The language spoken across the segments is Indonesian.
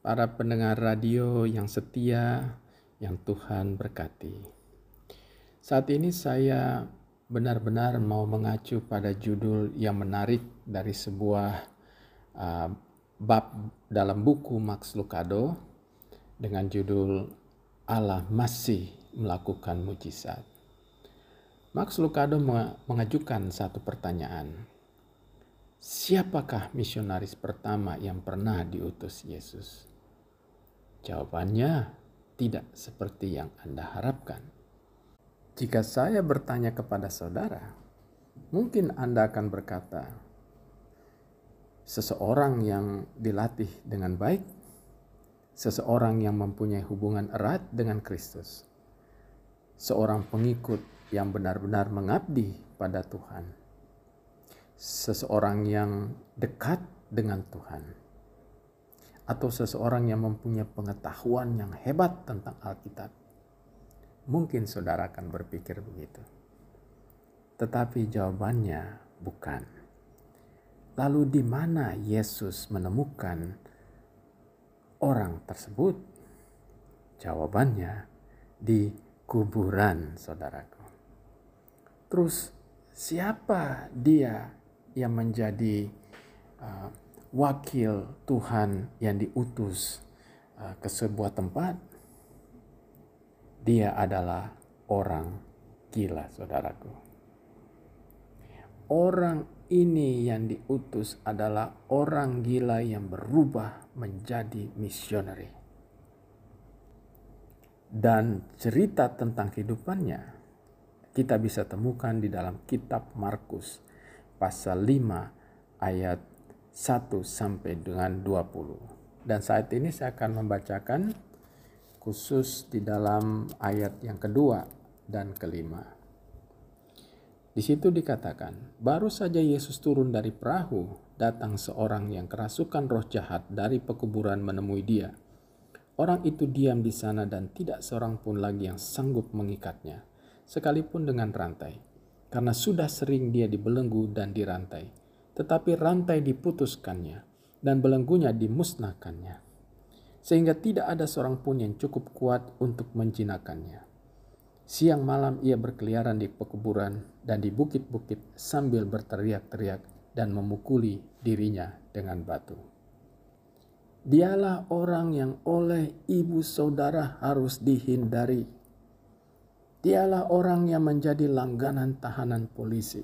para pendengar radio yang setia, yang Tuhan berkati. Saat ini saya benar-benar mau mengacu pada judul yang menarik dari sebuah uh, bab dalam buku Max Lucado dengan judul Allah masih melakukan mujizat. Max Lucado mengajukan satu pertanyaan Siapakah misionaris pertama yang pernah diutus Yesus? Jawabannya tidak seperti yang Anda harapkan. Jika saya bertanya kepada saudara, mungkin Anda akan berkata, seseorang yang dilatih dengan baik, seseorang yang mempunyai hubungan erat dengan Kristus, seorang pengikut yang benar-benar mengabdi pada Tuhan seseorang yang dekat dengan Tuhan, atau seseorang yang mempunyai pengetahuan yang hebat tentang Alkitab. Mungkin saudara akan berpikir begitu, tetapi jawabannya bukan. Lalu, di mana Yesus menemukan orang tersebut? Jawabannya di kuburan, saudaraku. Terus, siapa dia yang menjadi uh, wakil Tuhan yang diutus uh, ke sebuah tempat, dia adalah orang gila, saudaraku. Orang ini yang diutus adalah orang gila yang berubah menjadi misioneri. Dan cerita tentang kehidupannya kita bisa temukan di dalam kitab Markus pasal 5 ayat 1 sampai dengan 20. Dan saat ini saya akan membacakan khusus di dalam ayat yang kedua dan kelima. Di situ dikatakan, baru saja Yesus turun dari perahu, datang seorang yang kerasukan roh jahat dari pekuburan menemui dia. Orang itu diam di sana dan tidak seorang pun lagi yang sanggup mengikatnya, sekalipun dengan rantai karena sudah sering dia dibelenggu dan dirantai. Tetapi rantai diputuskannya dan belenggunya dimusnahkannya. Sehingga tidak ada seorang pun yang cukup kuat untuk menjinakannya. Siang malam ia berkeliaran di pekuburan dan di bukit-bukit sambil berteriak-teriak dan memukuli dirinya dengan batu. Dialah orang yang oleh ibu saudara harus dihindari Dialah orang yang menjadi langganan tahanan polisi.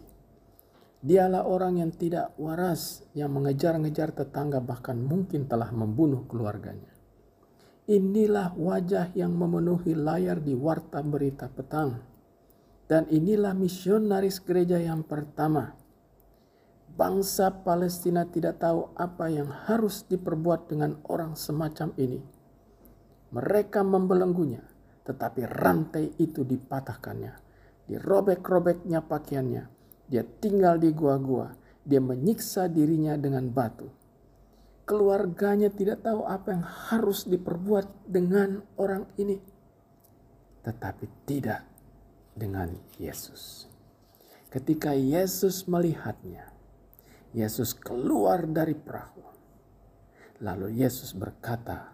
Dialah orang yang tidak waras, yang mengejar-ngejar tetangga, bahkan mungkin telah membunuh keluarganya. Inilah wajah yang memenuhi layar di warta berita petang, dan inilah misionaris gereja yang pertama. Bangsa Palestina tidak tahu apa yang harus diperbuat dengan orang semacam ini. Mereka membelenggunya, tetapi rantai itu dipatahkannya, dirobek-robeknya pakaiannya. Dia tinggal di gua-gua, dia menyiksa dirinya dengan batu. Keluarganya tidak tahu apa yang harus diperbuat dengan orang ini, tetapi tidak dengan Yesus. Ketika Yesus melihatnya, Yesus keluar dari perahu. Lalu Yesus berkata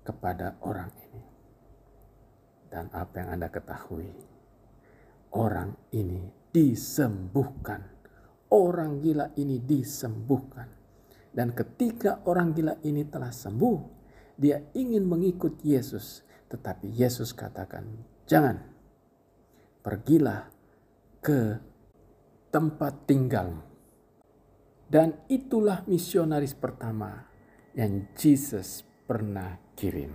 kepada orang ini, dan apa yang Anda ketahui, orang ini disembuhkan. Orang gila ini disembuhkan. Dan ketika orang gila ini telah sembuh, dia ingin mengikut Yesus. Tetapi Yesus katakan, jangan. Pergilah ke tempat tinggalmu. Dan itulah misionaris pertama yang Jesus pernah kirim.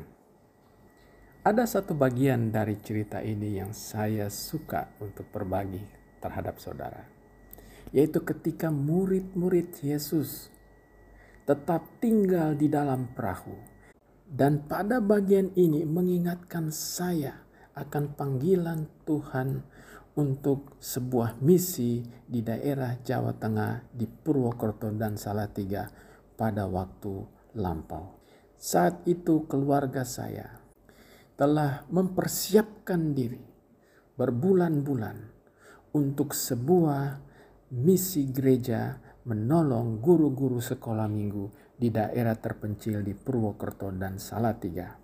Ada satu bagian dari cerita ini yang saya suka untuk berbagi terhadap saudara, yaitu ketika murid-murid Yesus tetap tinggal di dalam perahu, Dan pada bagian ini mengingatkan saya akan panggilan Tuhan untuk sebuah misi di daerah Jawa Tengah di Purwokerto dan Salatiga pada waktu lampau. Saat itu keluarga saya telah mempersiapkan diri berbulan-bulan untuk sebuah misi gereja menolong guru-guru sekolah minggu di daerah terpencil di Purwokerto dan Salatiga.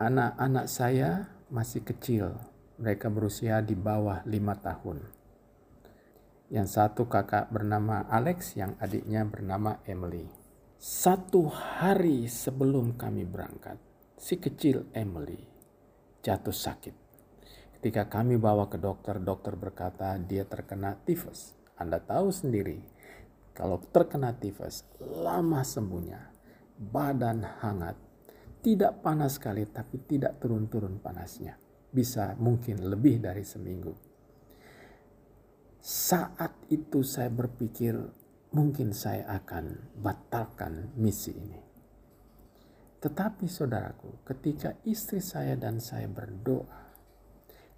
Anak-anak saya masih kecil, mereka berusia di bawah lima tahun. Yang satu kakak bernama Alex, yang adiknya bernama Emily. Satu hari sebelum kami berangkat, si kecil Emily jatuh sakit. Ketika kami bawa ke dokter, dokter berkata dia terkena tifus. Anda tahu sendiri, kalau terkena tifus, lama sembuhnya, badan hangat, tidak panas sekali tapi tidak turun-turun panasnya. Bisa mungkin lebih dari seminggu. Saat itu saya berpikir mungkin saya akan batalkan misi ini. Tetapi saudaraku, ketika istri saya dan saya berdoa,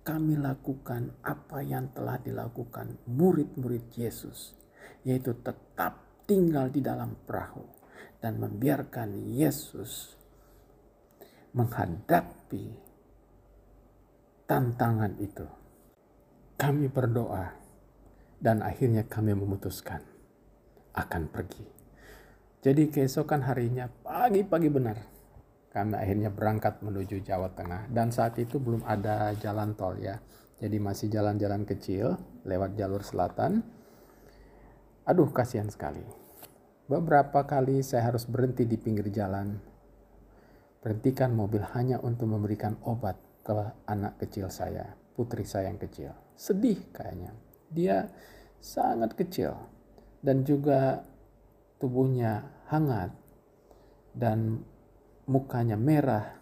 kami lakukan apa yang telah dilakukan murid-murid Yesus yaitu tetap tinggal di dalam perahu dan membiarkan Yesus menghadapi tantangan itu. Kami berdoa dan akhirnya kami memutuskan akan pergi. Jadi keesokan harinya pagi-pagi benar kami akhirnya berangkat menuju Jawa Tengah dan saat itu belum ada jalan tol ya. Jadi masih jalan-jalan kecil lewat jalur selatan Aduh, kasihan sekali. Beberapa kali saya harus berhenti di pinggir jalan. Berhentikan mobil hanya untuk memberikan obat ke anak kecil saya, putri saya yang kecil. Sedih kayaknya. Dia sangat kecil dan juga tubuhnya hangat dan mukanya merah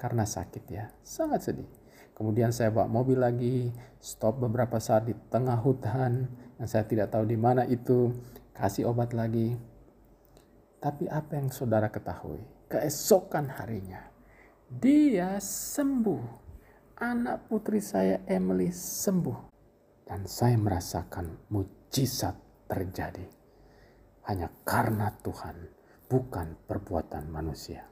karena sakit ya. Sangat sedih. Kemudian saya bawa mobil lagi, stop beberapa saat di tengah hutan yang saya tidak tahu di mana itu, kasih obat lagi. Tapi apa yang saudara ketahui? Keesokan harinya, dia sembuh. Anak putri saya Emily sembuh. Dan saya merasakan mujizat terjadi. Hanya karena Tuhan, bukan perbuatan manusia.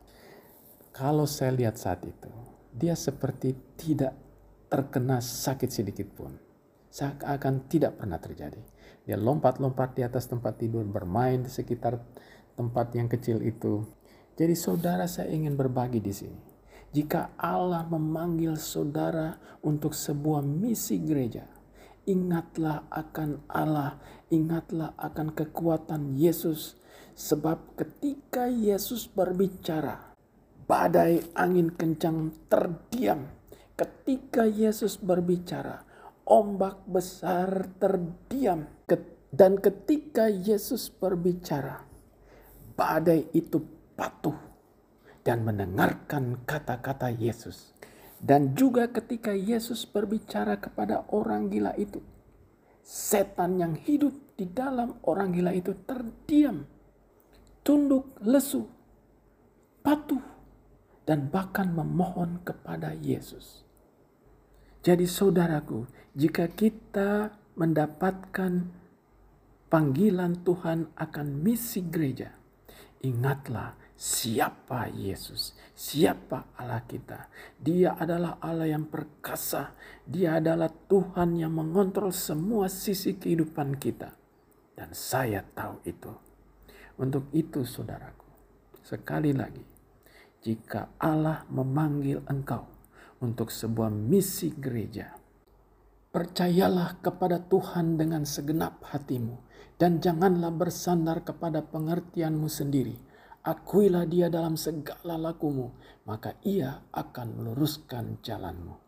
Kalau saya lihat saat itu, dia seperti tidak terkena sakit sedikit pun. Seakan tidak pernah terjadi. Dia lompat-lompat di atas tempat tidur, bermain di sekitar tempat yang kecil itu. Jadi saudara saya ingin berbagi di sini. Jika Allah memanggil saudara untuk sebuah misi gereja, ingatlah akan Allah, ingatlah akan kekuatan Yesus. Sebab ketika Yesus berbicara, badai angin kencang terdiam ketika Yesus berbicara. Ombak besar terdiam dan ketika Yesus berbicara, badai itu patuh dan mendengarkan kata-kata Yesus. Dan juga ketika Yesus berbicara kepada orang gila itu, setan yang hidup di dalam orang gila itu terdiam, tunduk lesu, patuh dan bahkan memohon kepada Yesus. Jadi saudaraku, jika kita mendapatkan panggilan Tuhan akan misi gereja, ingatlah siapa Yesus, siapa Allah kita. Dia adalah Allah yang perkasa, dia adalah Tuhan yang mengontrol semua sisi kehidupan kita. Dan saya tahu itu. Untuk itu saudaraku, sekali lagi, jika Allah memanggil engkau untuk sebuah misi gereja. Percayalah kepada Tuhan dengan segenap hatimu dan janganlah bersandar kepada pengertianmu sendiri. Akuilah dia dalam segala lakumu, maka ia akan meluruskan jalanmu.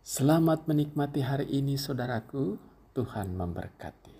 Selamat menikmati hari ini saudaraku, Tuhan memberkati.